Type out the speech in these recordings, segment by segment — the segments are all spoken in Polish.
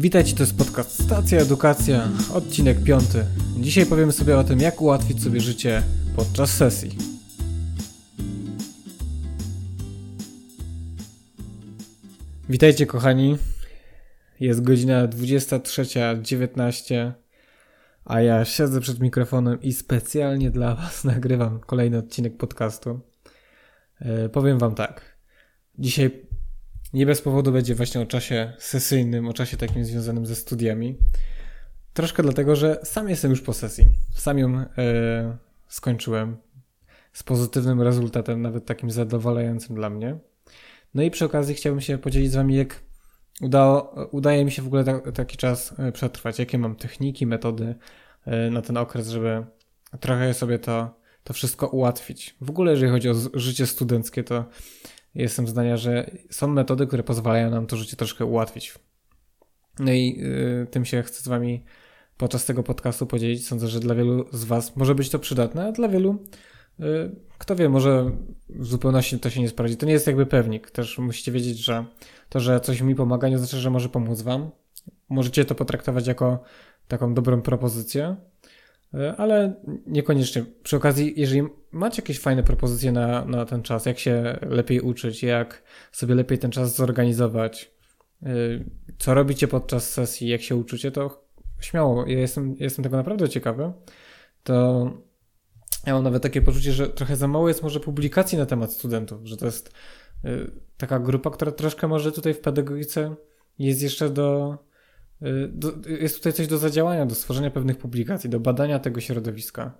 Witajcie, to jest podcast Stacja Edukacja, odcinek piąty. Dzisiaj powiemy sobie o tym, jak ułatwić sobie życie podczas sesji. Witajcie kochani. Jest godzina 23.19, a ja siedzę przed mikrofonem i specjalnie dla Was nagrywam kolejny odcinek podcastu. E, powiem Wam tak. Dzisiaj nie bez powodu będzie właśnie o czasie sesyjnym, o czasie takim związanym ze studiami. Troszkę dlatego, że sam jestem już po sesji. Sam ją e, skończyłem z pozytywnym rezultatem, nawet takim zadowalającym dla mnie. No i przy okazji chciałbym się podzielić z Wami, jak udało, udaje mi się w ogóle ta, taki czas e, przetrwać, jakie mam techniki, metody e, na ten okres, żeby trochę sobie to, to wszystko ułatwić. W ogóle, jeżeli chodzi o życie studenckie, to jestem zdania, że są metody, które pozwalają nam to życie troszkę ułatwić. No i y, tym się chcę z Wami podczas tego podcastu podzielić. Sądzę, że dla wielu z Was może być to przydatne, a dla wielu, y, kto wie, może w zupełności to się nie sprawdzi. To nie jest jakby pewnik. Też musicie wiedzieć, że to, że coś mi pomaga, nie znaczy, że może pomóc Wam. Możecie to potraktować jako taką dobrą propozycję, ale niekoniecznie. Przy okazji, jeżeli macie jakieś fajne propozycje na, na ten czas, jak się lepiej uczyć, jak sobie lepiej ten czas zorganizować, e, co robicie podczas sesji, jak się uczycie, to śmiało, ja jestem, jestem tego naprawdę ciekawy, to ja mam nawet takie poczucie, że trochę za mało jest może publikacji na temat studentów, że to jest e, taka grupa, która troszkę może tutaj w pedagogice jest jeszcze do, Y, jest tutaj coś do zadziałania, do stworzenia pewnych publikacji, do badania tego środowiska.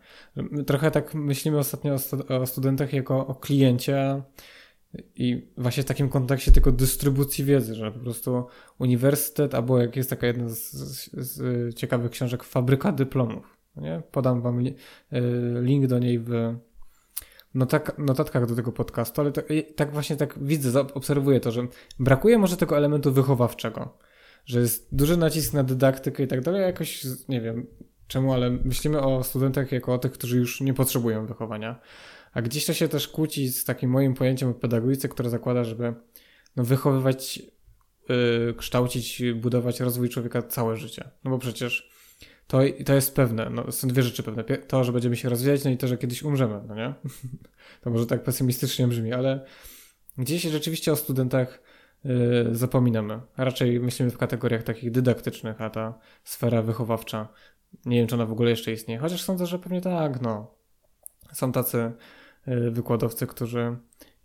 Trochę tak myślimy ostatnio o, studentach jako o kliencie i właśnie w takim kontekście tylko dystrybucji wiedzy, że po prostu uniwersytet, albo jak jest taka jedna z, z, z ciekawych książek, fabryka dyplomów. Nie? Podam wam li, y, link do niej w notak, notatkach do tego podcastu, ale to, tak właśnie tak widzę, obserwuję to, że brakuje może tego elementu wychowawczego że jest duży nacisk na dydaktykę i tak dalej, jakoś nie wiem czemu, ale myślimy o studentach jako o tych, którzy już nie potrzebują wychowania. A gdzieś to się też kłóci z takim moim pojęciem o pedagogice, które zakłada, żeby no, wychowywać, yy, kształcić, budować rozwój człowieka całe życie. No bo przecież to, to jest pewne, no, są dwie rzeczy pewne. To, że będziemy się rozwijać, no i to, że kiedyś umrzemy, no nie? to może tak pesymistycznie brzmi, ale gdzieś rzeczywiście o studentach zapominamy. Raczej myślimy w kategoriach takich dydaktycznych, a ta sfera wychowawcza, nie wiem, czy ona w ogóle jeszcze istnieje, chociaż sądzę, że pewnie tak, no. Są tacy y, wykładowcy, którzy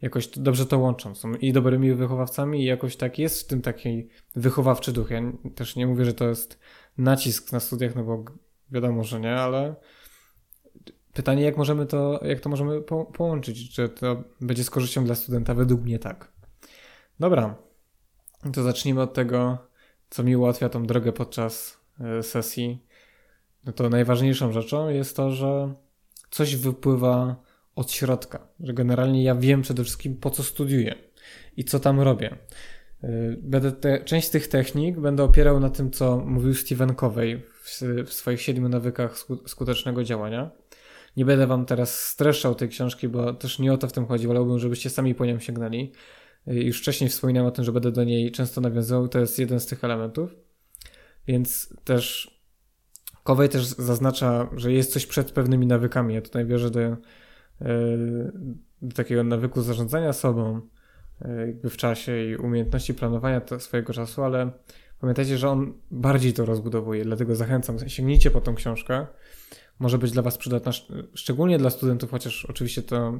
jakoś dobrze to łączą. Są i dobrymi wychowawcami, i jakoś tak jest w tym taki wychowawczy duch. Ja też nie mówię, że to jest nacisk na studiach, no bo wiadomo, że nie, ale pytanie, jak możemy to, jak to możemy po połączyć? Czy to będzie z korzyścią dla studenta? Według mnie tak. Dobra, to zacznijmy od tego, co mi ułatwia tą drogę podczas e, sesji. No to najważniejszą rzeczą jest to, że coś wypływa od środka, że generalnie ja wiem przede wszystkim po co studiuję i co tam robię. E, będę te, część tych technik będę opierał na tym, co mówił Steven Covey w, w swoich siedmiu nawykach skutecznego działania. Nie będę wam teraz streszczał tej książki, bo też nie o to w tym chodzi. Wolałbym, żebyście sami po nią sięgnęli. Już wcześniej wspominałem o tym, że będę do niej często nawiązywał, to jest jeden z tych elementów. Więc też Kowej też zaznacza, że jest coś przed pewnymi nawykami. Ja tutaj wierzę do, e, do takiego nawyku zarządzania sobą e, jakby w czasie i umiejętności planowania swojego czasu, ale pamiętajcie, że on bardziej to rozbudowuje, dlatego zachęcam, sięgnijcie po tą książkę. Może być dla Was przydatna, szczególnie dla studentów, chociaż oczywiście to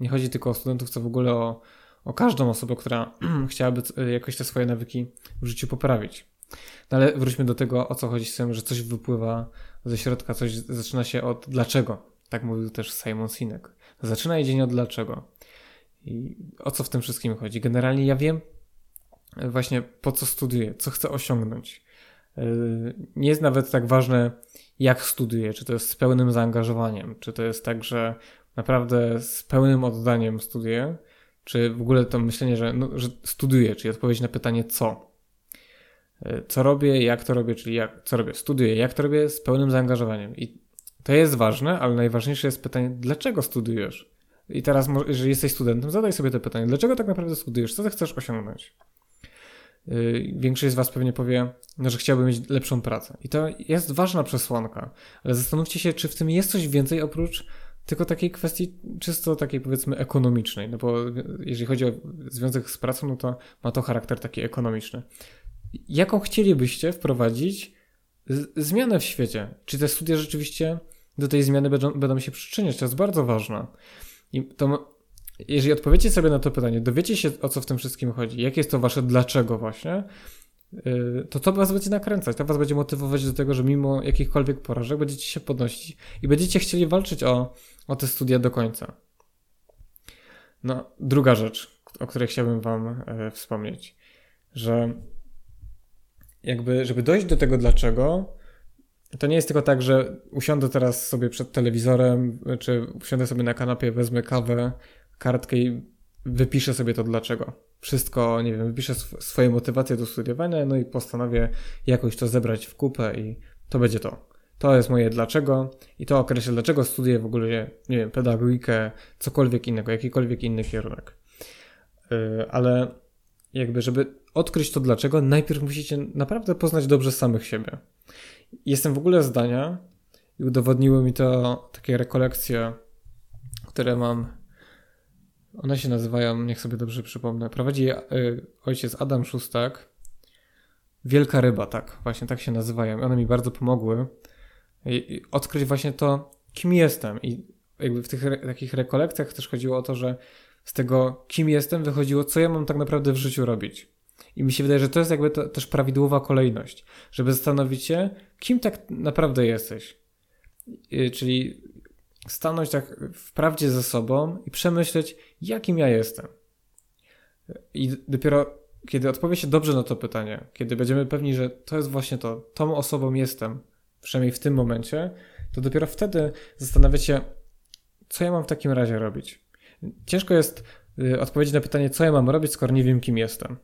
nie chodzi tylko o studentów, co w ogóle o o każdą osobę, która chciałaby e, jakoś te swoje nawyki w życiu poprawić. No ale wróćmy do tego, o co chodzi z tym, że coś wypływa ze środka, coś zaczyna się od dlaczego. Tak mówił też Simon Sinek. Zaczyna dzień od dlaczego. I o co w tym wszystkim chodzi? Generalnie ja wiem właśnie po co studiuję, co chcę osiągnąć. E, nie jest nawet tak ważne, jak studiuję, czy to jest z pełnym zaangażowaniem, czy to jest tak, że naprawdę z pełnym oddaniem studiuję, czy w ogóle to myślenie, że, no, że studiuję, czyli odpowiedź na pytanie co. E, co robię, jak to robię, czyli jak, co robię, studiuję, jak to robię z pełnym zaangażowaniem. I to jest ważne, ale najważniejsze jest pytanie, dlaczego studiujesz? I teraz, jeżeli jesteś studentem, zadaj sobie to pytanie, dlaczego tak naprawdę studiujesz? Co ty chcesz osiągnąć? yy, większość z Was pewnie powie, no, że chciałby mieć lepszą pracę. I to jest ważna przesłanka, ale zastanówcie się, czy w tym jest coś więcej oprócz tylko takiej kwestii czysto takiej powiedzmy ekonomicznej, no bo jeżeli chodzi o związek z pracą, no to ma to charakter taki ekonomiczny. Jaką chcielibyście wprowadzić zmianę w świecie? Czy te studia rzeczywiście do tej zmiany będą, będą się przyczyniać? To jest bardzo ważne. I to, jeżeli odpowiecie sobie na to pytanie, dowiecie się o co w tym wszystkim chodzi, jakie jest to wasze dlaczego właśnie, y, to to was będzie nakręcać, to was będzie motywować do tego, że mimo jakichkolwiek porażek będziecie się podnosić i będziecie chcieli walczyć o, o te studia do końca. No, druga rzecz, o której chciałbym wam e, wspomnieć, że jakby, żeby dojść do tego dlaczego, to nie jest tylko tak, że usiądę teraz sobie przed telewizorem, czy usiądę sobie na kanapie, wezmę kawę, kartkę i wypiszę sobie to dlaczego. Wszystko, nie wiem, wypiszę sw swoje motywacje do studiowania, no i postanowię jakoś to zebrać w kupę i to będzie to. To jest moje dlaczego i to określa, dlaczego studiuję w ogóle, nie wiem, pedagogikę, cokolwiek innego, jakikolwiek inny kierunek. Yy, ale jakby, żeby odkryć to dlaczego, najpierw musicie naprawdę poznać dobrze samych siebie. Jestem w ogóle zdania i udowodniły mi to takie rekolekcje, które mam. One się nazywają, niech sobie dobrze przypomnę. Prowadzi je ojciec Adam Szustak. Wielka ryba, tak, właśnie tak się nazywają. One mi bardzo pomogły i odkryć właśnie to, kim jestem. I jakby w tych re takich rekolekcjach też chodziło o to, że z tego, kim jestem, wychodziło, co ja mam tak naprawdę w życiu robić. I mi się wydaje, że to jest jakby to, też prawidłowa kolejność, żeby zastanowić się, kim tak naprawdę jesteś. Czyli stanąć tak w prawdzie ze sobą i przemyśleć, jakim ja jestem. I dopiero kiedy odpowie się dobrze na to pytanie, kiedy będziemy pewni, że to jest właśnie to, tą osobą jestem, przynajmniej w tym momencie, to dopiero wtedy zastanawiać się, co ja mam w takim razie robić. Ciężko jest y, odpowiedzieć na pytanie, co ja mam robić, skoro nie wiem, kim jestem.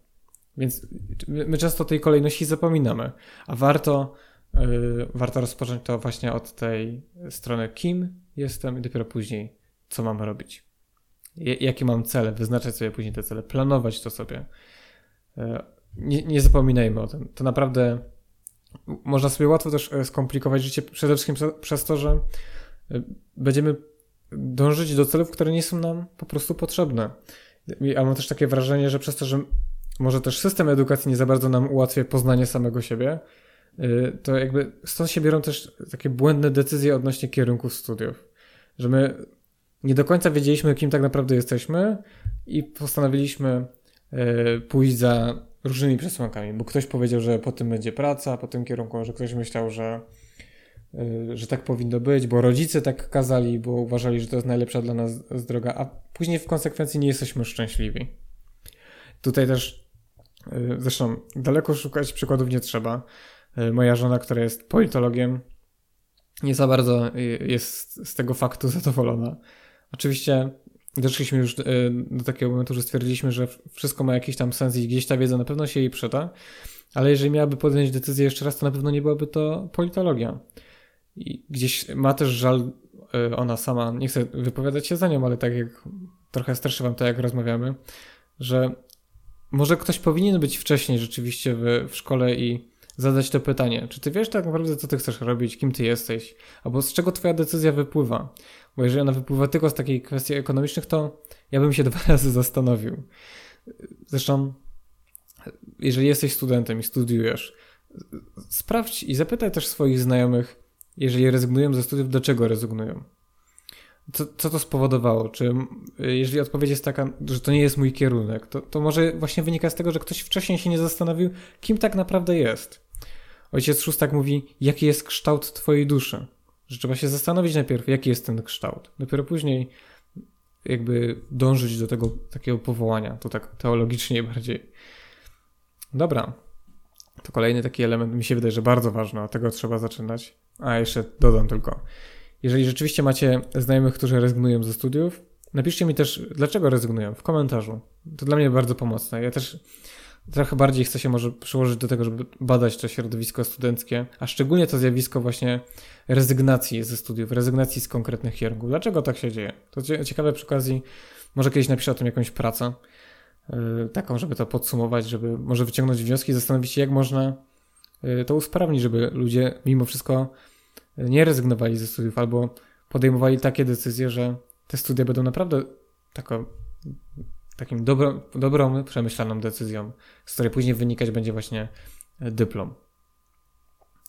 Więc my często tej kolejności zapominamy, a warto, yy, warto rozpocząć to właśnie od tej strony, kim jestem i dopiero później, co mam robić. J jakie mam cele, wyznaczać sobie później te cele, planować to sobie. Yy, nie, nie zapominajmy o tym. To naprawdę można sobie łatwo też e, skomplikować życie przede wszystkim przez to, że e, będziemy dążyć do celów, które nie są nam po prostu potrzebne. A mam też takie wrażenie, że przez to, że może też system edukacji nie za bardzo nam ułatwia poznanie samego siebie, y, to jakby stąd się biorą też takie błędne decyzje odnośnie kierunków studiów. Że my nie do końca wiedzieliśmy, kim tak naprawdę jesteśmy i postanowiliśmy pójść za różnymi przesłankami, bo ktoś powiedział, że po tym będzie praca, po tym kierunku, że ktoś myślał, że, y, że tak powinno być, bo rodzice tak kazali, bo uważali, że to jest najlepsza dla nas droga, a później w konsekwencji nie jesteśmy szczęśliwi. Tutaj też Y, zresztą daleko szukać przykładów nie trzeba. Y, moja żona, która jest politologiem, nie za bardzo jest z tego faktu zadowolona. Oczywiście doszliśmy już do takiego momentu, że stwierdziliśmy, że wszystko ma jakiś tam sens i gdzieś ta wiedza na pewno się jej przyda, ale jeżeli miałaby podjąć decyzję jeszcze raz, to na pewno nie byłaby to politologia. I gdzieś ma też żal ona sama, nie chcę wypowiadać się za nią, ale tak jak trochę streszy wam to, jak rozmawiamy, że może ktoś powinien być wcześniej rzeczywiście w, w szkole i zadać to pytanie, czy ty wiesz tak naprawdę, co ty chcesz robić, kim ty jesteś, albo z czego twoja decyzja wypływa. Bo jeżeli ona wypływa tylko z takiej kwestii ekonomicznych, to ja bym się dwa razy zastanowił. Zresztą, jeżeli jesteś studentem i studiujesz, sprawdź i zapytaj też swoich znajomych, jeżeli rezygnują ze studiów, dlaczego rezygnują. Co, co to spowodowało? Czy jeżeli odpowiedź jest taka, że to nie jest mój kierunek, to, to może właśnie wynika z tego, że ktoś wcześniej się nie zastanowił, kim tak naprawdę jest. Ojciec Szóstak mówi, jaki jest kształt twojej duszy. Że trzeba się zastanowić najpierw, jaki jest ten kształt. Dopiero później jakby dążyć do tego takiego powołania. To tak teologicznie bardziej. Dobra. To kolejny taki element mi się wydaje, że bardzo ważny, od tego trzeba zaczynać. A jeszcze dodam tylko. Jeżeli rzeczywiście macie znajomych, którzy rezygnują ze studiów, napiszcie mi też, dlaczego rezygnują w komentarzu. To dla mnie bardzo pomocne. Ja też trochę bardziej chcę się może przyłożyć do tego, żeby badać to środowisko studenckie, a szczególnie to zjawisko właśnie rezygnacji ze studiów, rezygnacji z konkretnych kierunków. Dlaczego tak się dzieje? To ciekawe przy okazji, może kiedyś napiszę o tym jakąś pracę, y, taką, żeby to podsumować, żeby może wyciągnąć wnioski, zastanowić się, jak można y, to usprawnić, żeby ludzie mimo wszystko nie rezygnowali ze studiów albo podejmowali takie decyzje, że te studia będą naprawdę taką, takim dobrą, dobrą, przemyślaną decyzją, z której później wynikać będzie właśnie dyplom.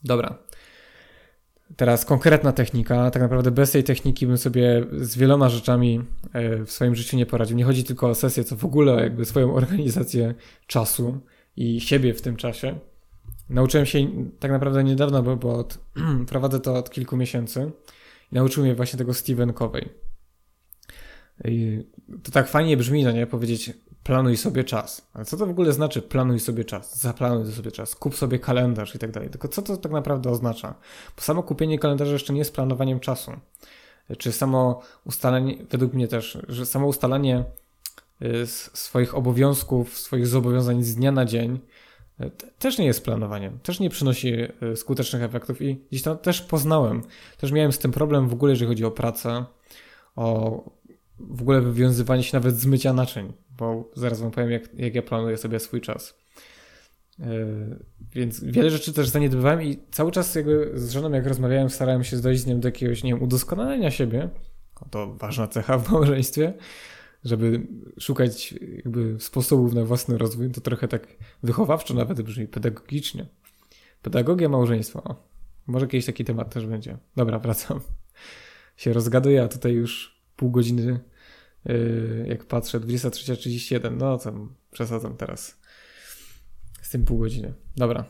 Dobra. Teraz konkretna technika. Tak naprawdę bez tej techniki bym sobie z wieloma rzeczami e, w swoim życiu nie poradził. Nie chodzi tylko o sesję, co w ogóle jakby swoją organizację czasu i siebie w tym czasie. Nauczyłem się tak naprawdę niedawno, bo, bo od, prowadzę to od kilku miesięcy i nauczył mnie właśnie tego Steven Covey. To tak fajnie brzmi, no nie? Powiedzieć planuj sobie czas. Ale co to w ogóle znaczy planuj sobie czas? Zaplanuj sobie czas, kup sobie kalendarz i tak dalej. Tylko co to tak naprawdę oznacza? Bo samo kupienie kalendarza jeszcze nie jest planowaniem czasu. Czy samo ustalenie, według mnie też, że samo ustalanie y, swoich obowiązków, swoich zobowiązań z dnia na dzień y, też nie jest planowaniem, też nie przynosi y, skutecznych efektów i gdzieś tam też poznałem, też miałem z tym problem w ogóle, jeżeli chodzi o pracę, o w ogóle wywiązywanie się nawet z mycia naczyń bo zaraz wam powiem, jak, jak ja planuję sobie swój czas. Yy, więc wiele rzeczy też zaniedbywałem i cały czas jakby z żoną, jak rozmawiałem, starałem się dojść z nim do jakiegoś, nie wiem, udoskonalenia siebie. To ważna cecha w małżeństwie, żeby szukać jakby sposobów na własny rozwój. To trochę tak wychowawczo nawet brzmi, pedagogicznie. Pedagogia małżeństwa. O, może kiedyś taki temat też będzie. Dobra, wracam. Się rozgaduję, a tutaj już pół godziny Yy, jak patrzę, 23.31, no tam przesadzam teraz z tym pół godziny. Dobra.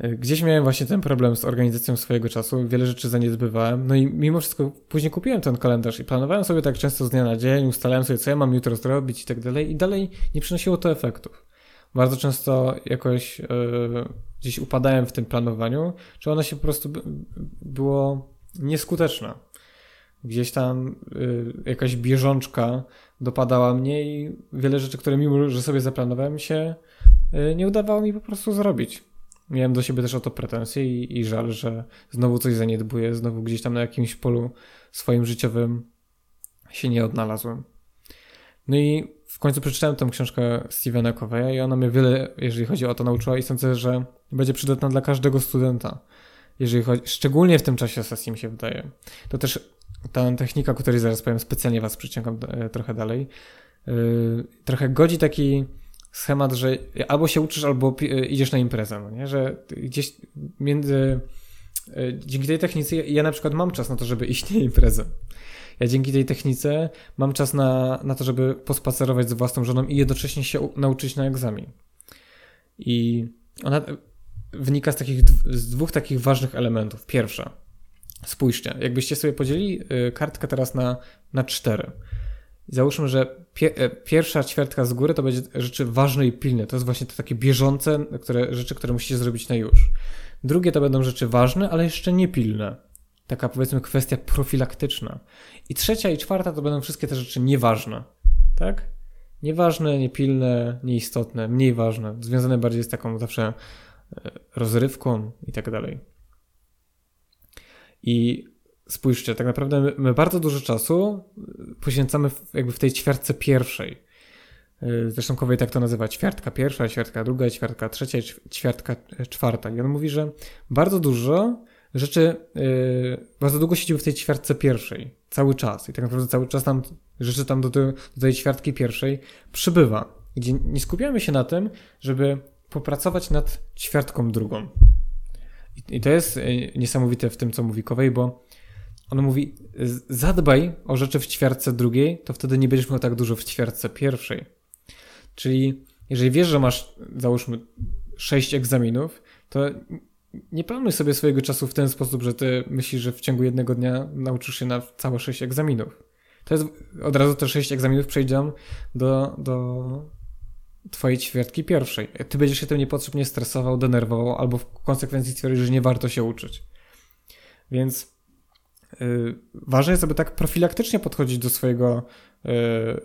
Yy, gdzieś miałem właśnie ten problem z organizacją swojego czasu, wiele rzeczy zaniedbywałem, no i mimo wszystko później kupiłem ten kalendarz i planowałem sobie tak często z dnia na dzień, ustalałem sobie, co ja mam jutro zrobić i tak dalej i dalej nie przynosiło to efektów. Bardzo często jakoś yy, gdzieś upadałem w tym planowaniu, czy ono się po prostu było nieskuteczne gdzieś tam y, jakaś bieżączka dopadała mnie i wiele rzeczy, które mimo, że sobie zaplanowałem się, y, nie udawało mi po prostu zrobić. Miałem do siebie też o to pretensje i, i żal, że znowu coś zaniedbuję, znowu gdzieś tam na jakimś polu swoim życiowym się nie odnalazłem. No i w końcu przeczytałem tę książkę Stevena Coveya i ona mnie wiele, jeżeli chodzi o to, nauczyła i sądzę, że będzie przydatna dla każdego studenta. Jeżeli chodzi, szczególnie w tym czasie sesji mi się wydaje. To też ta technika, której zaraz powiem, specjalnie was przyciągam e, trochę dalej, e, trochę godzi taki schemat, że albo się uczysz, albo e, idziesz na imprezę, no nie? że gdzieś między... Dzięki tej technice ja na przykład mam czas na to, żeby iść na imprezę. Ja dzięki tej technice mam czas na, na to, żeby pospacerować z własną żoną i jednocześnie się nauczyć na egzamin. I ona wynika z, takich, z dwóch takich ważnych elementów. Pierwsza, Spójrzcie, jakbyście sobie podzielili y, kartkę teraz na, na cztery. Załóżmy, że pie, e, pierwsza ćwiartka z góry to będzie rzeczy ważne i pilne. To jest właśnie te takie bieżące które, rzeczy, które musicie zrobić na już. Drugie to będą rzeczy ważne, ale jeszcze nie pilne. Taka powiedzmy kwestia profilaktyczna. I trzecia i czwarta to będą wszystkie te rzeczy nieważne. Tak? Nieważne, niepilne, nieistotne, mniej ważne. Związane bardziej z taką zawsze e, rozrywką i tak dalej. I spójrzcie, tak naprawdę my, my bardzo dużo czasu poświęcamy w, jakby w tej ćwiartce pierwszej. Y, zresztą Kowej tak to nazywa ćwiartka pierwsza, ćwiartka druga, ćwiartka trzecia, ćwiartka czwarta. I on mówi, że bardzo dużo rzeczy, yy, bardzo długo siedzimy w tej ćwiartce pierwszej, cały czas. I tak naprawdę cały czas nam rzeczy tam do, do tej ćwiartki pierwszej przybywa. Gdzie nie skupiamy się na tym, żeby popracować nad ćwiartką drugą. I to jest e, niesamowite w tym, co mówi Kowej, bo on mówi, zadbaj o rzeczy w ćwiartce drugiej, to wtedy nie będziesz miał tak dużo w ćwiartce pierwszej. Czyli jeżeli wiesz, że masz, załóżmy, sześć egzaminów, to nie planuj sobie swojego czasu w ten sposób, że ty myślisz, że w ciągu jednego dnia nauczysz się na całe sześć egzaminów. To jest od razu te sześć egzaminów przejdą do, do twojej ćwiartki pierwszej. Ty będziesz się tym niepotrzebnie stresował, denerwował, albo w konsekwencji stwierdzisz, że nie warto się uczyć. Więc yy, ważne jest, aby tak profilaktycznie podchodzić do swojego yy,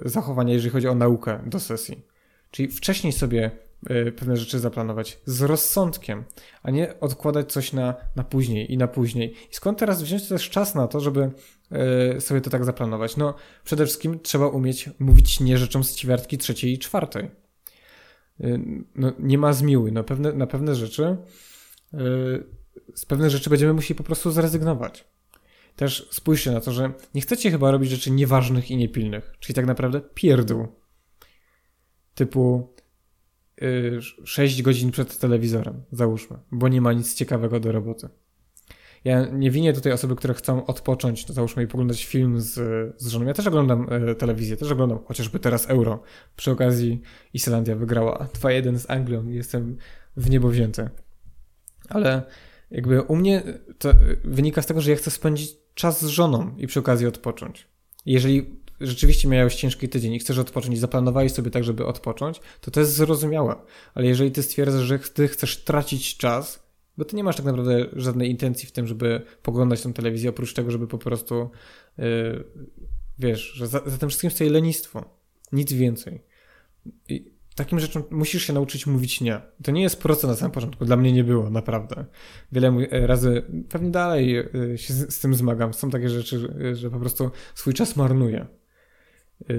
zachowania, jeżeli chodzi o naukę do sesji. Czyli wcześniej sobie y, pewne rzeczy zaplanować z rozsądkiem, a nie odkładać coś na, na później i na później. I skąd teraz wziąć też czas na to, żeby y, sobie to tak zaplanować? No, przede wszystkim trzeba umieć mówić nie rzeczom z ćwiartki trzeciej i czwartej. Y, no, nie ma zmiły. No, pewne, na pewne rzeczy z pewnych rzeczy będziemy musieli po prostu zrezygnować. Też spójrzcie na to, że nie chcecie chyba robić rzeczy nieważnych i niepilnych, czyli tak naprawdę pierdół. Typu yy, 6 godzin przed telewizorem, załóżmy, bo nie ma nic ciekawego do roboty. Ja nie winię tutaj osoby, które chcą odpocząć, załóżmy i poglądać film z, z żoną. Ja też oglądam e, telewizję, też oglądam chociażby teraz Euro. Przy okazji Islandia wygrała 2-1 z Anglią i jestem w niebo wzięty. Ale jakby u mnie to wynika z tego, że ja chcę spędzić czas z żoną i przy okazji odpocząć. Jeżeli rzeczywiście miałeś ciężki tydzień i chcesz odpocząć i zaplanowałeś sobie tak, żeby odpocząć, to to jest zrozumiałe. Ale jeżeli ty stwierdzasz, że ty chcesz tracić czas, bo ty nie masz tak naprawdę żadnej intencji w tym, żeby poglądać tę telewizję, oprócz tego, żeby po prostu yy, wiesz, że za, za tym wszystkim stoi lenistwo. Nic więcej. I takim rzeczom musisz się nauczyć mówić nie. To nie jest proste na samym początku. Dla mnie nie było, naprawdę. Wiele razy, pewnie dalej e, się z, z tym zmagam. Są takie rzeczy, że po prostu swój czas marnuję. E,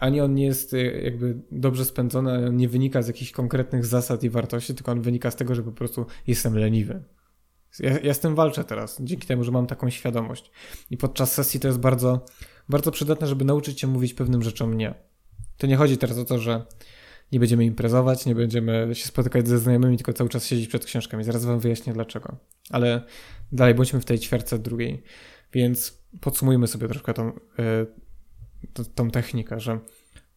ani on nie jest e, jakby dobrze spędzony, nie wynika z jakichś konkretnych zasad i wartości, tylko on wynika z tego, że po prostu jestem leniwy. Ja, ja z tym walczę teraz, dzięki temu, że mam taką świadomość. I podczas sesji to jest bardzo, bardzo przydatne, żeby nauczyć się mówić pewnym rzeczom nie. To nie chodzi teraz o to, że nie będziemy imprezować, nie będziemy się spotykać ze znajomymi, tylko cały czas siedzieć przed książkami. Zaraz wam wyjaśnię dlaczego. Ale dalej bądźmy w tej ćwierce drugiej. Więc podsumujmy sobie troszkę tą, yy, tą technikę, że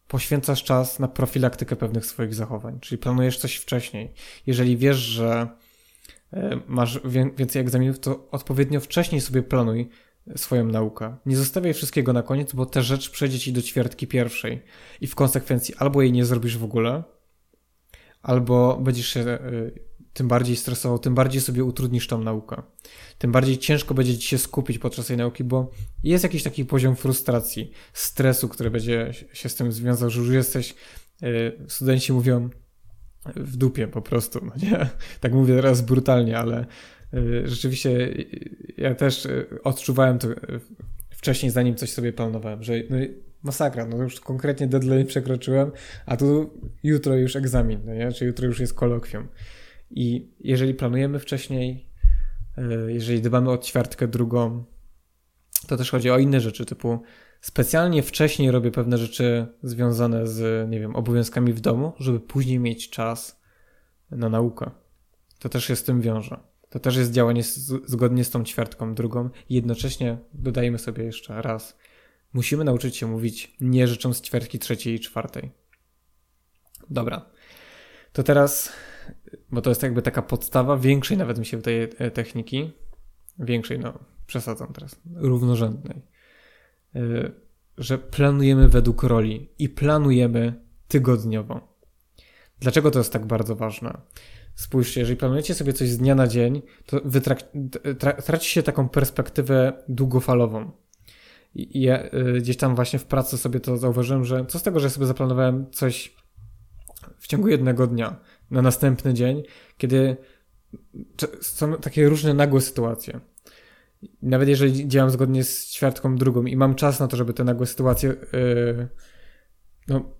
poświęcasz czas na profilaktykę pewnych swoich zachowań, czyli planujesz coś wcześniej. Jeżeli wiesz, że e, masz więcej egzaminów, to odpowiednio wcześniej sobie planuj swoją naukę. Nie zostawiaj wszystkiego na koniec, bo ta rzecz przejdzie ci do ćwiartki pierwszej i w konsekwencji albo jej nie zrobisz w ogóle, albo będziesz się y, tym bardziej stresował, tym bardziej sobie utrudnisz tą naukę. Tym bardziej ciężko będzie ci się skupić podczas tej nauki, bo jest jakiś taki poziom frustracji, stresu, który będzie się z tym związał, że już jesteś, y, studenci mówią, w dupie po prostu, no nie? Tak mówię teraz brutalnie, ale Y, rzeczywiście y, ja też y, odczuwałem to wcześniej, zanim coś sobie planowałem, że no masakra, no już konkretnie deadline przekroczyłem, a tu jutro już egzamin, no nie? czy jutro już jest kolokwium. I jeżeli planujemy wcześniej, jeżeli dbamy o ćwiartkę drugą, to też chodzi o inne rzeczy, typu specjalnie wcześniej robię pewne rzeczy związane z, nie wiem, obowiązkami w domu, żeby później mieć czas na naukę. To też się z tym wiąże. To też jest działanie zgodnie z tą ćwiartką drugą. I jednocześnie dodajmy sobie jeszcze raz, musimy nauczyć się mówić nie rzeczą z ćwiartki trzeciej i czwartej. Dobra. To teraz, bo to jest jakby taka podstawa większej nawet mi się wydaje e, techniki, większej, no przesadzam teraz, równorzędnej, e, że planujemy według roli i planujemy tygodniowo. Dlaczego to jest tak bardzo ważne? Spójrzcie, jeżeli planujecie sobie coś z dnia na dzień, to traci się taką perspektywę długofalową. I ja y, gdzieś tam właśnie w pracy sobie to zauważyłem, że co z tego, że sobie zaplanowałem coś w ciągu jednego dnia na następny dzień, kiedy są takie różne nagłe sytuacje. Nawet jeżeli działam zgodnie z ćwiartką drugą i mam czas na to, żeby te nagłe sytuacje yy, no,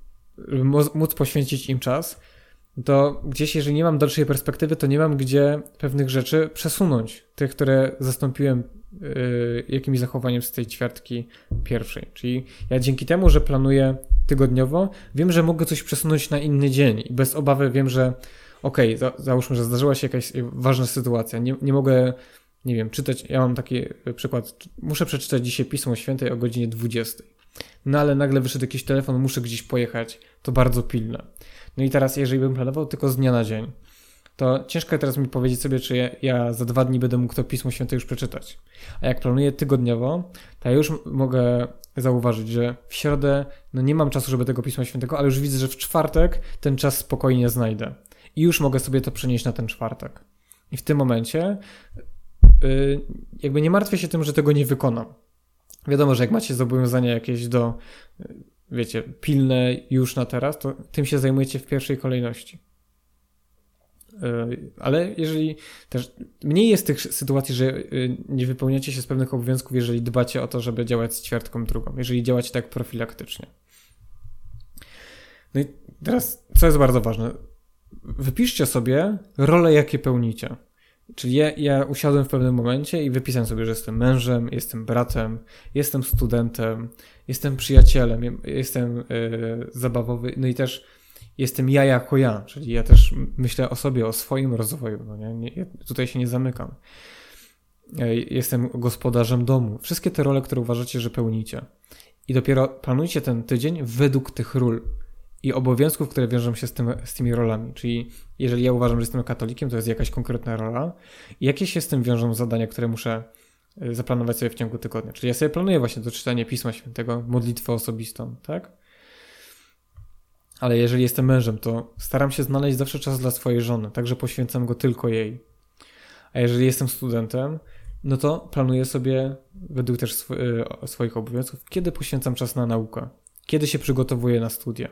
móc poświęcić im czas, to gdzieś, jeżeli nie mam dalszej perspektywy, to nie mam gdzie pewnych rzeczy przesunąć. Tych, które zastąpiłem jakimś zachowaniem z tej ćwiartki pierwszej. Czyli ja dzięki temu, że planuję tygodniowo, wiem, że mogę coś przesunąć na inny dzień i bez obawy wiem, że okej, okay, za, załóżmy, że zdarzyła się jakaś ważna sytuacja, nie, nie mogę, nie wiem, czytać, ja mam taki przykład, muszę przeczytać dzisiaj Pismo Święte o godzinie 20. No ale nagle wyszedł jakiś telefon, muszę gdzieś pojechać, to bardzo pilne. No i teraz, jeżeli bym planował tylko z dnia na dzień, to ciężko teraz mi powiedzieć sobie, czy ja, ja, za dwa dni będę mógł to Pismo Święte już przeczytać. A jak planuję tygodniowo, to ja już mogę zauważyć, że w środę no nie mam czasu, żeby tego Pisma Świętego, ale już widzę, że w czwartek ten czas spokojnie znajdę. I już mogę sobie to przenieść na ten czwartek. I w tym momencie yy, jakby nie martwię się tym, że tego nie wykonam. Wiadomo, że jak macie zobowiązania jakieś do wiecie, pilne już na teraz, to tym się zajmujecie w pierwszej kolejności. Ale jeżeli też mniej jest tych sytuacji, że nie wypełniacie się z pewnych obowiązków, jeżeli dbacie o to, żeby działać z ćwiartką drugą, jeżeli działacie tak profilaktycznie. No i teraz, co jest bardzo ważne, wypiszcie sobie role, jakie pełnicie. Czyli ja, ja usiadłem w pewnym momencie i wypisałem sobie, że jestem mężem, jestem bratem, jestem studentem, jestem przyjacielem, jestem yy, zabawowy, no i też jestem ja jako ja, czyli ja też myślę o sobie, o swoim rozwoju, no nie? nie tutaj się nie zamykam. E, jestem gospodarzem domu. Wszystkie te role, które uważacie, że pełnicie. I dopiero planujcie ten tydzień według tych ról i obowiązków, które wiążą się z, tym, z tymi rolami. Czyli jeżeli ja uważam, że jestem katolikiem, to jest jakaś konkretna rola. I jakie się z tym wiążą zadania, które muszę e, zaplanować sobie w ciągu tygodnia. Czyli ja sobie planuję właśnie to czytanie Pisma Świętego, modlitwę osobistą, tak? Ale jeżeli jestem mężem, to staram się znaleźć zawsze czas dla swojej żony, także poświęcam go tylko jej. A jeżeli jestem studentem, no to planuję sobie według też sw e, swoich obowiązków, kiedy poświęcam czas na naukę, kiedy się przygotowuję na studia.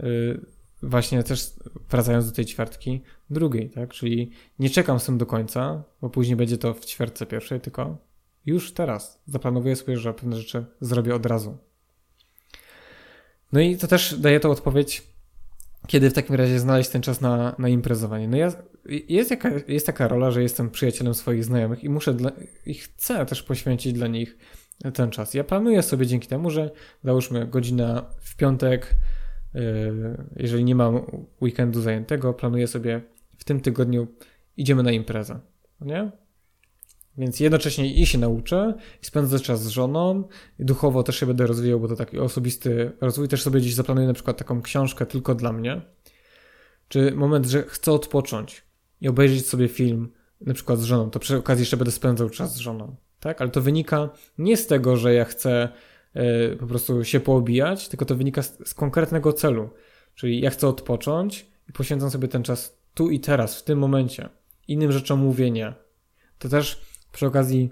Y, właśnie też wracając do tej ćwiartki drugiej, tak? Czyli nie czekam z tym do końca, bo później będzie to w ćwiartce pierwszej, tylko już teraz zaplanowuję sobie, że pewne rzeczy zrobię od razu. No i to też daje to odpowiedź, kiedy w takim razie znaleźć ten czas na, na imprezowanie. No ja, jest, jaka, jest taka rola, że jestem przyjacielem swoich znajomych i muszę dla, i chcę też poświęcić dla nich ten czas. Ja planuję sobie dzięki temu, że załóżmy godzina w piątek, Yy, jeżeli nie mam weekendu zajętego, planuję sobie w tym tygodniu idziemy na imprezę, nie? Więc jednocześnie i się nauczę, i spędzę czas z żoną, i duchowo też się będę rozwijał, bo to taki osobisty rozwój. Też sobie dziś zaplanuję na przykład taką książkę tylko dla mnie. Czy moment, że chcę odpocząć i obejrzeć sobie film, na przykład z żoną, to przy okazji jeszcze będę spędzał czas z żoną, tak? Ale to wynika nie z tego, że ja chcę E, po prostu się poobijać, tylko to wynika z, z konkretnego celu. Czyli ja chcę odpocząć i poświęcam sobie ten czas tu i teraz, w tym momencie. Innym rzeczom mówienia. To też przy okazji,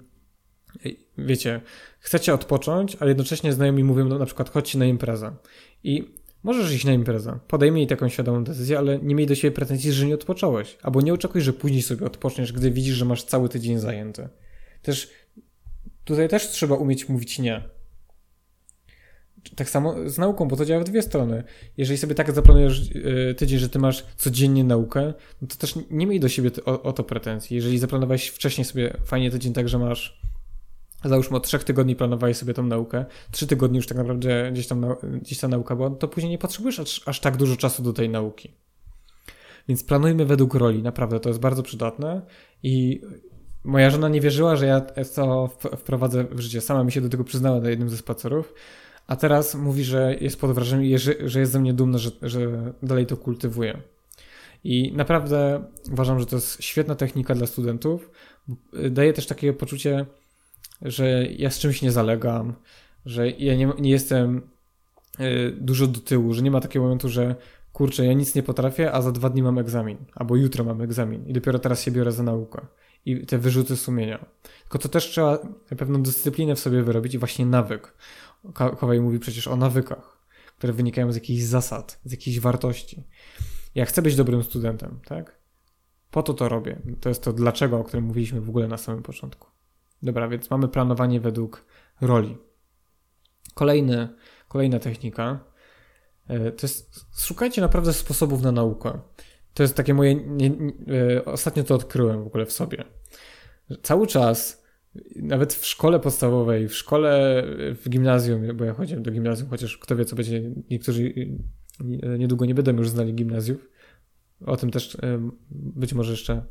wiecie, chcecie odpocząć, ale jednocześnie znajomi mówią no, na przykład chodźcie na imprezę. I możesz iść na imprezę, podejmij taką świadomą decyzję, ale nie miej do siebie pretensji, że nie odpocząłeś. Albo nie oczekuj, że później sobie odpoczniesz, gdy widzisz, że masz cały tydzień zajęty. Też tutaj też trzeba umieć mówić nie tak samo z nauką, bo to działa w dwie strony. Jeżeli sobie tak zaplanujesz e, tydzień, że ty masz codziennie naukę, no to też nie miej do siebie o, o to pretensji. Jeżeli zaplanowałeś wcześniej sobie fajnie tydzień tak, że masz załóżmy od trzech tygodni planowałeś sobie tą naukę, trzy tygodnie już tak naprawdę gdzieś tam gdzieś ta nauka była, to później nie potrzebujesz aż, aż tak dużo czasu do tej nauki. Więc planujmy według roli, naprawdę to jest bardzo przydatne i moja żona nie wierzyła, że ja to wprowadzę w życie. Sama mi się do tego przyznała na jednym ze spacerów, a teraz mówi, że jest pod wrażeniem, że jest ze mnie dumna, że, że dalej to kultywuje. I naprawdę uważam, że to jest świetna technika dla studentów. Daje też takie poczucie, że ja z czymś nie zalegam, że ja nie, nie jestem y, dużo do tyłu, że nie ma takiego momentu, że kurczę, ja nic nie potrafię, a za dwa dni mam egzamin, albo jutro mam egzamin i dopiero teraz się biorę za naukę. I te wyrzuty sumienia. Tylko to też trzeba pewną dyscyplinę w sobie wyrobić i właśnie nawyk. Kowaj mówi przecież o nawykach, które wynikają z jakichś zasad, z jakichś wartości. Ja chcę być dobrym studentem, tak? Po to to robię. To jest to dlaczego, o którym mówiliśmy w ogóle na samym początku. Dobra, więc mamy planowanie według roli. Kolejny, kolejna technika e, to jest szukajcie naprawdę sposobów na naukę. To jest takie moje. Nie, nie, e, ostatnio to odkryłem w ogóle w sobie. Cały czas nawet w szkole podstawowej, w szkole, w gimnazjum, bo ja chodziłem do gimnazjum, chociaż kto wie, co będzie, niektórzy niedługo nie będą już znali gimnazjów. O tym też być może jeszcze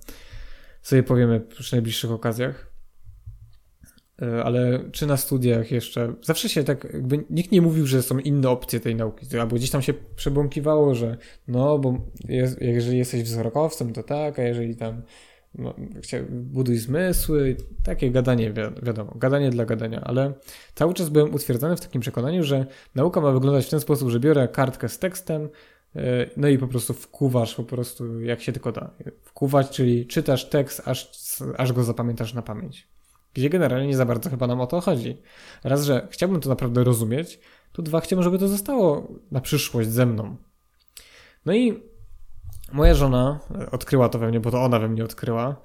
sobie powiemy przy najbliższych okazjach. Ale czy na studiach jeszcze, zawsze się tak, jakby nikt nie mówił, że są inne opcje tej nauki, albo gdzieś tam się przebąkiwało, że no, bo jest, jeżeli jesteś wzrokowcem, to tak, a jeżeli tam no, buduj zmysły, takie gadanie, wi wiadomo, gadanie dla gadania, ale cały czas byłem utwierdzony w takim przekonaniu, że nauka ma wyglądać w ten sposób, że biorę kartkę z tekstem, e, no i po prostu wkuwasz po prostu jak się tylko da. Wkuwać, czyli czytasz tekst, aż, aż go zapamiętasz na pamięć. Gdzie generalnie nie za bardzo chyba nam o to chodzi. Raz, że chciałbym to naprawdę rozumieć, to dwa, chciałbym, żeby to zostało na przyszłość ze mną. No i Moja żona odkryła to we mnie, bo to ona we mnie odkryła,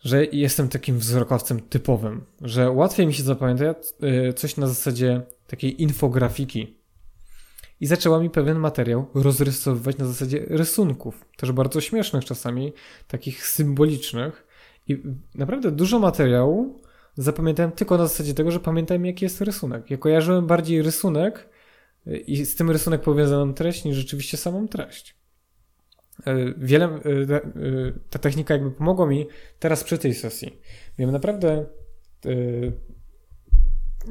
że jestem takim wzrokowcem typowym, że łatwiej mi się zapamięta y, coś na zasadzie takiej infografiki. I zaczęła mi pewien materiał rozrysowywać na zasadzie rysunków, też bardzo śmiesznych czasami, takich symbolicznych. I naprawdę dużo materiału zapamiętałem tylko na zasadzie tego, że pamiętałem jaki jest rysunek. Ja kojarzyłem bardziej rysunek y, i z tym rysunek powiązaną treść niż rzeczywiście samą treść. Y, wiele, y, ta technika jakby pomogła mi teraz przy tej sesji. Miałem naprawdę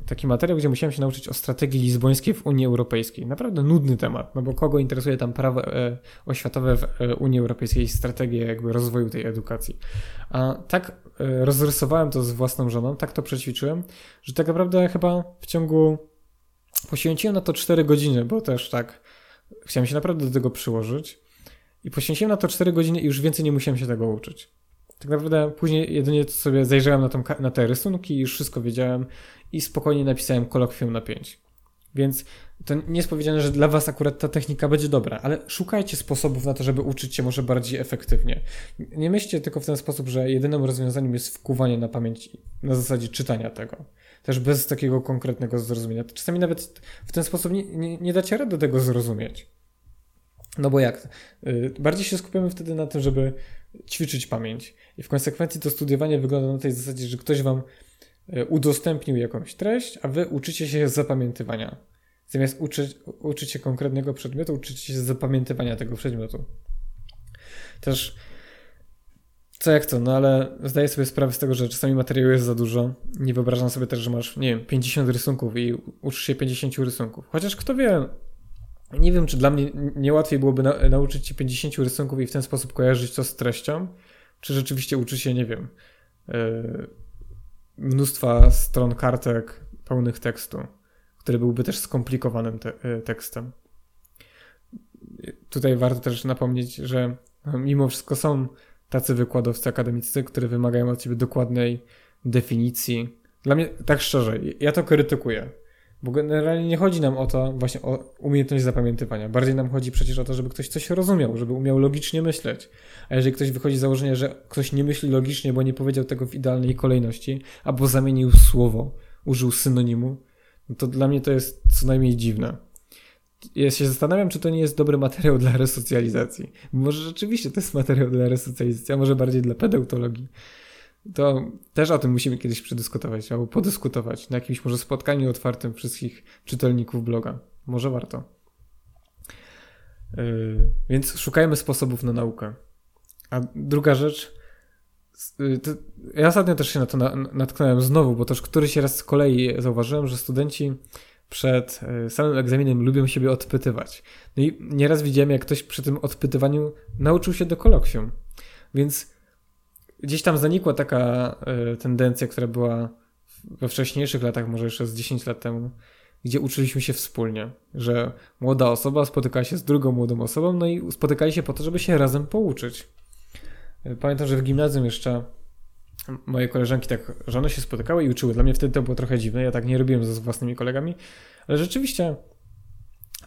taki materiał, gdzie musiałem się nauczyć o strategii lizbońskiej w Unii Europejskiej. Naprawdę nudny temat, no bo kogo interesuje tam prawo e, oświatowe w e, Unii Europejskiej i strategie jakby rozwoju tej edukacji. A tak e, rozrysowałem to z własną żoną, tak to przećwiczyłem, że tak naprawdę chyba w ciągu poświęciłem na to 4 godziny, bo też tak chciałem się naprawdę do tego przyłożyć i poświęciłem na to 4 godziny i już więcej nie musiałem się tego uczyć. Tak naprawdę później jedynie sobie zajrzałem na, tą, na te rysunki i już wszystko wiedziałem i spokojnie napisałem kolokwium na 5. Więc to nie jest powiedziane, że dla Was akurat ta technika będzie dobra, ale szukajcie sposobów na to, żeby uczyć się może bardziej efektywnie. Nie myślcie tylko w ten sposób, że jedynym rozwiązaniem jest wkuwanie na pamięć na zasadzie czytania tego. Też bez takiego konkretnego zrozumienia. Czasami nawet w ten sposób nie, nie, nie dacie rady tego zrozumieć. No bo jak? Y, bardziej się skupiamy wtedy na tym, żeby ćwiczyć pamięć. I w konsekwencji to studiowanie wygląda na tej zasadzie, że ktoś wam e, udostępnił jakąś treść, a wy uczycie się zapamiętywania. Zamiast uczyć, uczyć się konkretnego przedmiotu, uczycie się zapamiętywania tego przedmiotu. Też co jak to, no ale zdaję sobie sprawę z tego, że czasami materiału jest za dużo. Nie wyobrażam sobie też, że masz, nie wiem, 50 rysunków i uczysz się 50 rysunków. Chociaż kto wie, nie wiem, czy dla mnie nie łatwiej byłoby na, nauczyć się 50 rysunków i w ten sposób kojarzyć to z treścią, czy rzeczywiście uczy się, nie wiem, yy, mnóstwa stron kartek pełnych tekstu, który byłby też skomplikowanym te, yy, tekstem. Tutaj warto też napomnieć, że mimo wszystko są tacy wykładowcy akademiccy, które wymagają od ciebie dokładnej definicji. Dla mnie, tak szczerze, ja to krytykuję. Bo generalnie nie chodzi nam o to właśnie o umiejętność zapamiętywania. Bardziej nam chodzi przecież o to, żeby ktoś coś rozumiał, żeby umiał logicznie myśleć. A jeżeli ktoś wychodzi z założenia, że ktoś nie myśli logicznie, bo nie powiedział tego w idealnej kolejności, albo zamienił słowo, użył synonimu, no to dla mnie to jest co najmniej dziwne. Ja się zastanawiam, czy to nie jest dobry materiał dla resocjalizacji. Może rzeczywiście to jest materiał dla resocjalizacji, a może bardziej dla pedeutologii to też o tym musimy kiedyś przedyskutować albo podyskutować na jakimś może spotkaniu otwartym wszystkich czytelników bloga. Może warto. Yy, więc szukajmy sposobów na naukę. A druga rzecz, yy, ja ostatnio też się na to na, natknąłem znowu, bo też któryś raz z kolei zauważyłem, że studenci przed yy, samym egzaminem lubią siebie odpytywać. No i nieraz widziałem, jak ktoś przy tym odpytywaniu nauczył się do kolokwium. Więc gdzieś tam zanikła taka y, tendencja, która była we wcześniejszych latach, może jeszcze z 10 lat temu, gdzie uczyliśmy się wspólnie, że młoda osoba spotykała się z drugą młodą osobą, no i spotykali się po to, żeby się razem pouczyć. E, pamiętam, że w gimnazjum jeszcze moje koleżanki tak, że one się spotykały i uczyły. Dla mnie wtedy to było trochę dziwne, ja tak nie robiłem ze własnymi kolegami, ale rzeczywiście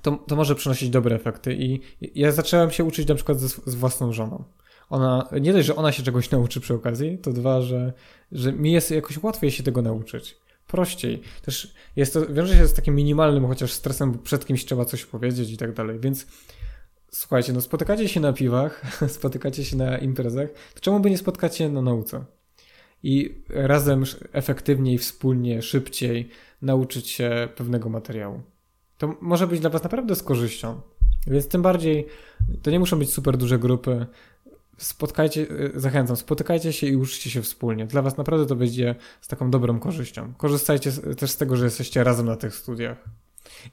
to, to może przynosić dobre efekty i ja zacząłem się uczyć na przykład z, z własną żoną ona, nie dość, że ona się czegoś nauczy przy okazji, to dwa, że, że mi jest jakoś łatwiej się tego nauczyć. Prościej. Też jest to, wiąże się z takim minimalnym chociaż stresem, bo przed kimś trzeba coś powiedzieć i tak dalej, więc słuchajcie, no spotykacie się na piwach, spotykacie się na imprezach, to czemu by nie spotkać się na nauce? I razem efektywniej, wspólnie, szybciej nauczyć się pewnego materiału. To może być dla Was naprawdę z korzyścią. Więc tym bardziej to nie muszą być super duże grupy spotkajcie, y, zachęcam, spotykajcie się i uczcie się wspólnie. Dla was naprawdę to będzie z taką dobrą korzyścią. Korzystajcie też z tego, że jesteście razem na tych studiach.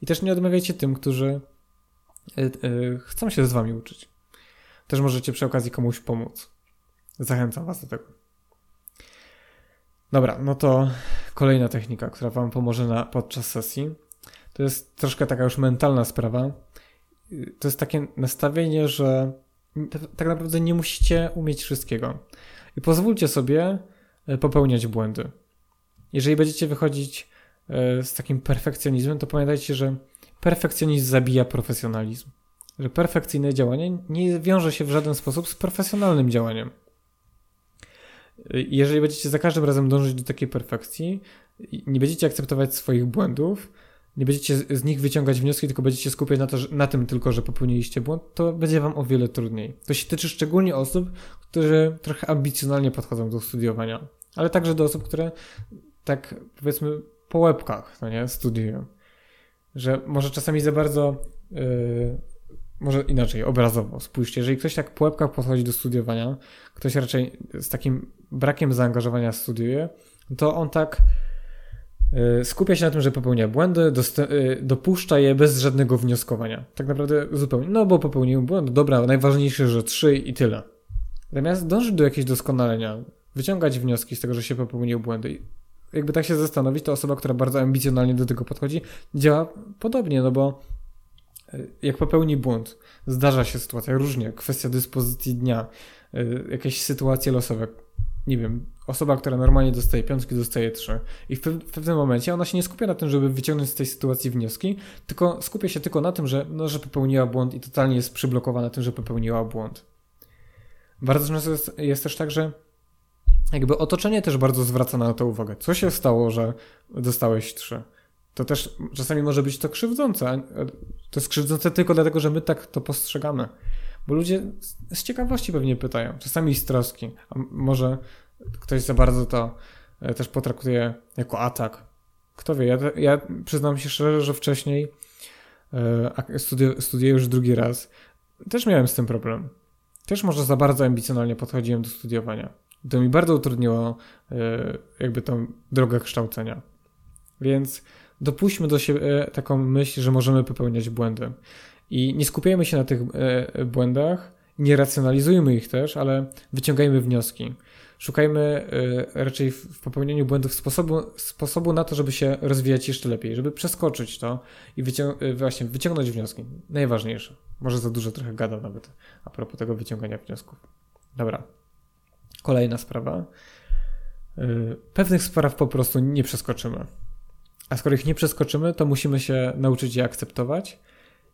I też nie odmawiajcie tym, którzy y, y, chcą się z wami uczyć. Też możecie przy okazji komuś pomóc. Zachęcam was do tego. Dobra, no to kolejna technika, która wam pomoże na, podczas sesji. To jest troszkę taka już mentalna sprawa. To jest takie nastawienie, że tak naprawdę nie musicie umieć wszystkiego. I pozwólcie sobie e, popełniać błędy. Jeżeli będziecie wychodzić e, z takim perfekcjonizmem, to pamiętajcie, że perfekcjonizm zabija profesjonalizm. że perfekcyjne działanie nie wiąże się w żaden sposób z profesjonalnym działaniem. Jeżeli będziecie za każdym razem dążyć do takiej perfekcji, nie będziecie akceptować swoich błędów, nie będziecie z nich wyciągać wnioski, tylko będziecie skupiać na, to, że, na tym tylko, że popełniliście błąd, to będzie wam o wiele trudniej. To się tyczy szczególnie osób, które trochę ambicjonalnie podchodzą do studiowania, ale także do osób, które tak powiedzmy po łebkach, no nie, studiują. Że może czasami za bardzo, yy, może inaczej, obrazowo. Spójrzcie, jeżeli ktoś tak po łebkach podchodzi do studiowania, ktoś raczej z takim brakiem zaangażowania studiuje, to on tak skupia się na tym, że popełnia błędy, y, dopuszcza je bez żadnego wnioskowania. Tak naprawdę zupełnie, no bo popełniłem błąd, dobra, najważniejsze, że trzy i tyle. Zamiast dążyć do jakiegoś doskonalenia, wyciągać wnioski z tego, że się popełnił błędy. Jakby tak się zastanowić, to osoba, która bardzo ambicjonalnie do tego podchodzi, działa podobnie, no bo y, jak popełni błąd, zdarza się sytuacja różnie, kwestia dyspozycji dnia, jakieś sytuacje losowe, nie wiem, osoba, która normalnie dostaje piątki, dostaje trzy. I w, w, pewnym momencie ona się nie skupia na tym, żeby wyciągnąć z tej sytuacji wnioski, tylko skupia się tylko na tym, że, no, że popełniła błąd i totalnie jest przyblokowana tym, że popełniła błąd. Bardzo często jest, jest też tak, że jakby otoczenie też bardzo zwraca na to uwagę. Co się stało, że dostałeś trzy? To też czasami może być to krzywdzące. To jest krzywdzące tylko dlatego, że my tak to postrzegamy. Bo ludzie z ciekawości pewnie pytają, czasami z troski, a może ktoś za bardzo to e, też potraktuje jako atak. Kto wie, ja, ja przyznam się szczerze, że wcześniej e, studiuję, studiuję już drugi raz. Też miałem z tym problem. Też może za bardzo ambicjonalnie podchodziłem do studiowania. To mi bardzo utrudniło e, jakby tą drogę kształcenia. Więc dopuśćmy do siebie taką myśl, że możemy popełniać błędy. I nie skupiajmy się na tych błędach, nie racjonalizujmy ich też, ale wyciągajmy wnioski. Szukajmy e, raczej w popełnieniu błędów sposobu, sposobu na to, żeby się rozwijać jeszcze lepiej, żeby przeskoczyć to i wycią e, właśnie wyciągnąć wnioski. Najważniejsze. Może za dużo trochę gadam nawet a propos tego wyciągania wniosków. Dobra. Kolejna sprawa. Pewnych spraw po prostu nie przeskoczymy. A skoro ich nie przeskoczymy, to musimy się nauczyć je akceptować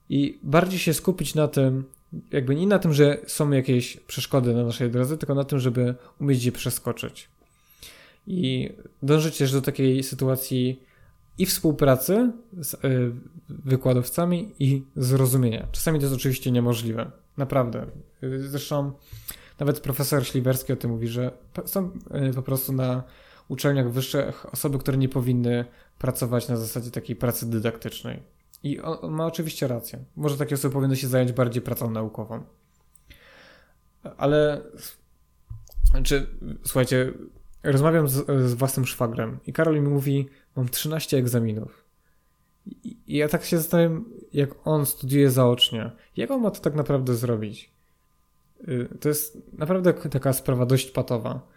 i bardziej się skupić na tym, jakby nie na tym, że są jakieś przeszkody na naszej drodze, tylko na tym, żeby umieć je przeskoczyć. I dążyć też do takiej sytuacji i współpracy z y, wykładowcami i zrozumienia. Czasami to jest oczywiście niemożliwe. Naprawdę. Zresztą nawet profesor Śliwerski o tym mówi, że są y, po prostu na uczelniach wyższych osoby, które nie powinny pracować na zasadzie takiej pracy dydaktycznej. I on ma oczywiście rację. Może takie osoby powinny się zająć bardziej pracą naukową. Ale czy słuchajcie, rozmawiam z, z własnym szwagrem i Karol mi mówi, mam 13 egzaminów. I, ja tak się zastanawiam, jak on studiuje zaocznie. Jak on ma to tak naprawdę zrobić? Y, to jest naprawdę taka sprawa dość patowa.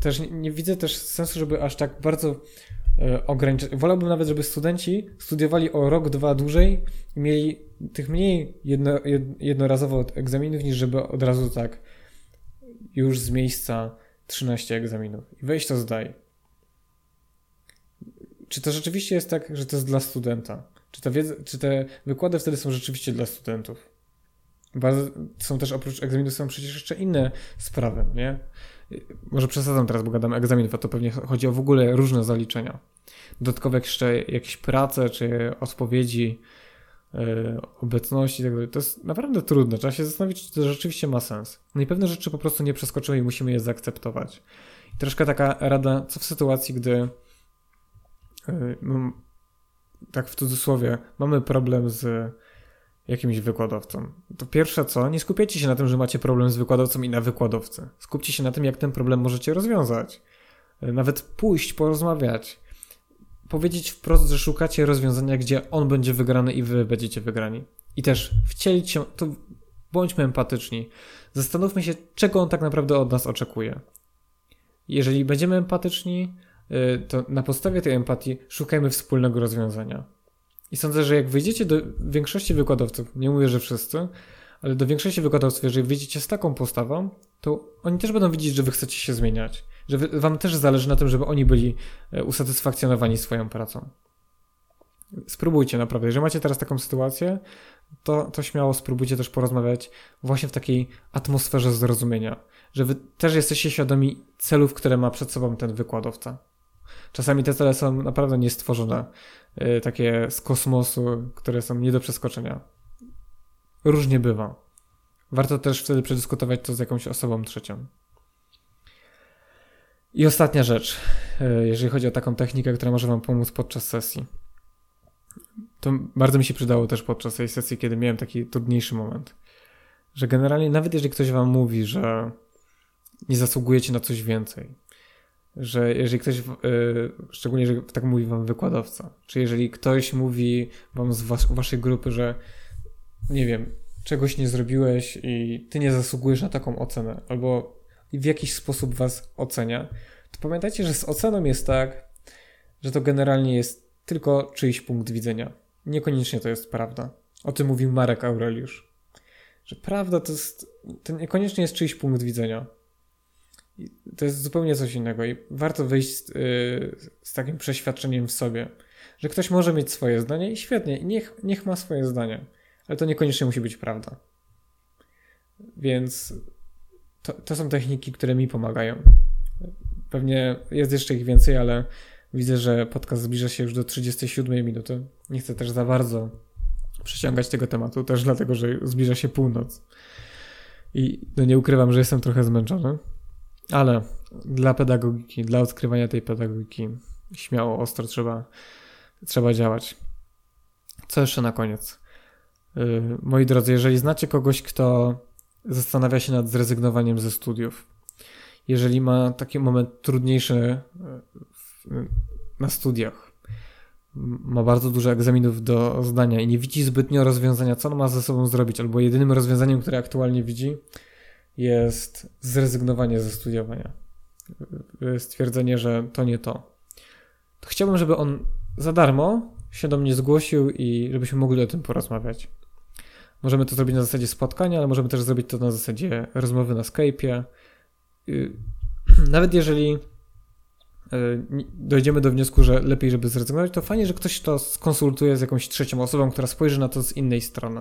Też nie, nie widzę też sensu, żeby aż tak bardzo ograniczać. Wolałbym nawet, żeby studenci studiowali o rok, dwa dłużej i mieli tych mniej jedno, jednorazowo egzaminów, niż żeby od razu tak już z miejsca 13 egzaminów. I weź to zdaj. Czy to rzeczywiście jest tak, że to jest dla studenta? Czy, ta wiedza, czy te wykłady wtedy są rzeczywiście dla studentów? Bardzo, są też oprócz egzaminów są przecież jeszcze inne sprawy, nie? Może przesadzam teraz, bo gadam egzaminów, a to pewnie chodzi o w ogóle różne zaliczenia. Dodatkowe jeszcze jakieś prace, czy odpowiedzi, yy, obecności, tak to jest naprawdę trudne. Trzeba się zastanowić, czy to rzeczywiście ma sens. No i pewne rzeczy po prostu nie przeskoczyły i musimy je zaakceptować. I troszkę taka rada, co w sytuacji, gdy yy, tak w cudzysłowie, mamy problem z jakimś wykładowcą. To pierwsze co, nie skupiajcie się na tym, że macie problem z wykładowcą i na wykładowcy. Skupcie się na tym, jak ten problem możecie rozwiązać. Nawet pójść, porozmawiać. Powiedzieć wprost, że szukacie rozwiązania, gdzie on będzie wygrany i wy będziecie wygrani. I też wcielić się, to bądźmy empatyczni. Zastanówmy się, czego on tak naprawdę od nas oczekuje. Jeżeli będziemy empatyczni, y, to na podstawie tej empatii szukajmy wspólnego rozwiązania. I sądzę, że jak wyjdziecie do większości wykładowców, nie mówię, że wszyscy, ale do większości wykładowców, jeżeli wyjdziecie z taką postawą, to oni też będą widzieć, że wy chcecie się zmieniać. Że wy, wam też zależy na tym, żeby oni byli e, usatysfakcjonowani swoją pracą. Spróbujcie naprawdę. Jeżeli macie teraz taką sytuację, to, to śmiało spróbujcie też porozmawiać właśnie w takiej atmosferze zrozumienia, że wy też jesteście świadomi celów, które ma przed sobą ten wykładowca. Czasami te cele są naprawdę niestworzone, yy, takie z kosmosu, które są nie do przeskoczenia. Różnie bywa. Warto też wtedy przedyskutować to z jakąś osobą trzecią. I ostatnia rzecz, yy, jeżeli chodzi o taką technikę, która może Wam pomóc podczas sesji to bardzo mi się przydało też podczas tej sesji, kiedy miałem taki trudniejszy moment. Że generalnie, nawet jeżeli ktoś wam mówi, że nie zasługujecie na coś więcej, że jeżeli ktoś, yy, szczególnie jeżeli tak mówi wam wykładowca, czy jeżeli ktoś mówi wam z was, waszej grupy, że nie wiem, czegoś nie zrobiłeś i ty nie zasługujesz na taką ocenę, albo w jakiś sposób was ocenia, to pamiętajcie, że z oceną jest tak, że to generalnie jest tylko czyjś punkt widzenia. Niekoniecznie to jest prawda. O tym mówił Marek Aureliusz. Że prawda to jest, to niekoniecznie jest czyjś punkt widzenia. To jest zupełnie coś innego i warto wyjść z, yy, z takim przeświadczeniem w sobie, że ktoś może mieć swoje zdanie i świetnie, niech, niech ma swoje zdanie, ale to niekoniecznie musi być prawda. Więc to, to są techniki, które mi pomagają. Pewnie jest jeszcze ich więcej, ale Widzę, że podcast zbliża się już do 37 minuty. Nie chcę też za bardzo przeciągać tego tematu, też dlatego, że zbliża się północ. I no nie ukrywam, że jestem trochę zmęczony, ale dla pedagogiki, dla odkrywania tej pedagogiki śmiało, ostro trzeba, trzeba działać. Co jeszcze na koniec? Yy, moi drodzy, jeżeli znacie kogoś, kto zastanawia się nad zrezygnowaniem ze studiów, jeżeli ma taki moment trudniejszy na studiach. Ma bardzo dużo egzaminów do zdania i nie widzi zbytnio rozwiązania, co on ma ze sobą zrobić, albo jedynym rozwiązaniem, które aktualnie widzi, jest zrezygnowanie ze studiowania. Stwierdzenie, że to nie to. to chciałbym, żeby on za darmo się do mnie zgłosił i żebyśmy mogli o tym porozmawiać. Możemy to zrobić na zasadzie spotkania, ale możemy też zrobić to na zasadzie rozmowy na Skype'ie. Y, nawet jeżeli E, dojdziemy do wniosku, że lepiej, żeby zrezygnować, to fajnie, że ktoś to skonsultuje z jakąś trzecią osobą, która spojrzy na to z innej strony.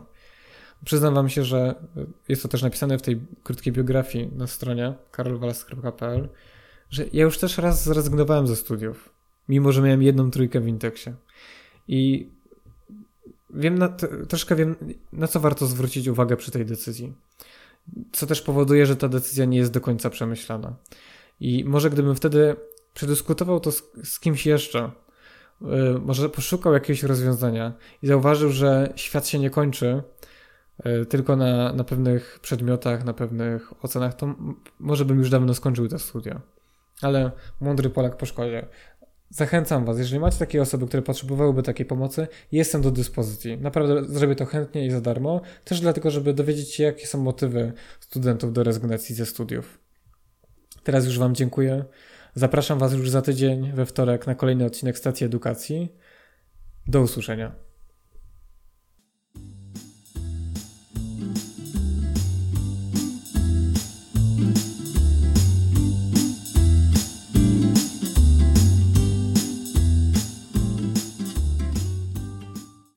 Przyznam wam się, że jest to też napisane w tej krótkiej biografii na stronie karolwalas.pl, że ja już też raz zrezygnowałem ze studiów, mimo że miałem jedną trójkę w Intexie. I wiem, na, troszkę wiem, na co warto zwrócić uwagę przy tej decyzji. Co też powoduje, że ta decyzja nie jest do końca przemyślana. I może gdybym wtedy przedyskutował to z, z kimś jeszcze, yy, może poszukał jakiegoś rozwiązania i zauważył, że świat się nie kończy tylko na, na pewnych przedmiotach, na pewnych ocenach, to może bym już dawno skończył te studia. Ale mądry Polak po szkole. Zachęcam Was, jeżeli macie takie osoby, które potrzebowałyby takiej pomocy, jestem do dyspozycji. Naprawdę zrobię to chętnie i za darmo, też dlatego, żeby dowiedzieć się, jakie są motywy studentów do rezygnacji ze studiów. Teraz już Wam dziękuję. Zapraszam Was już za tydzień we wtorek na kolejny odcinek Stacji Edukacji. Do usłyszenia.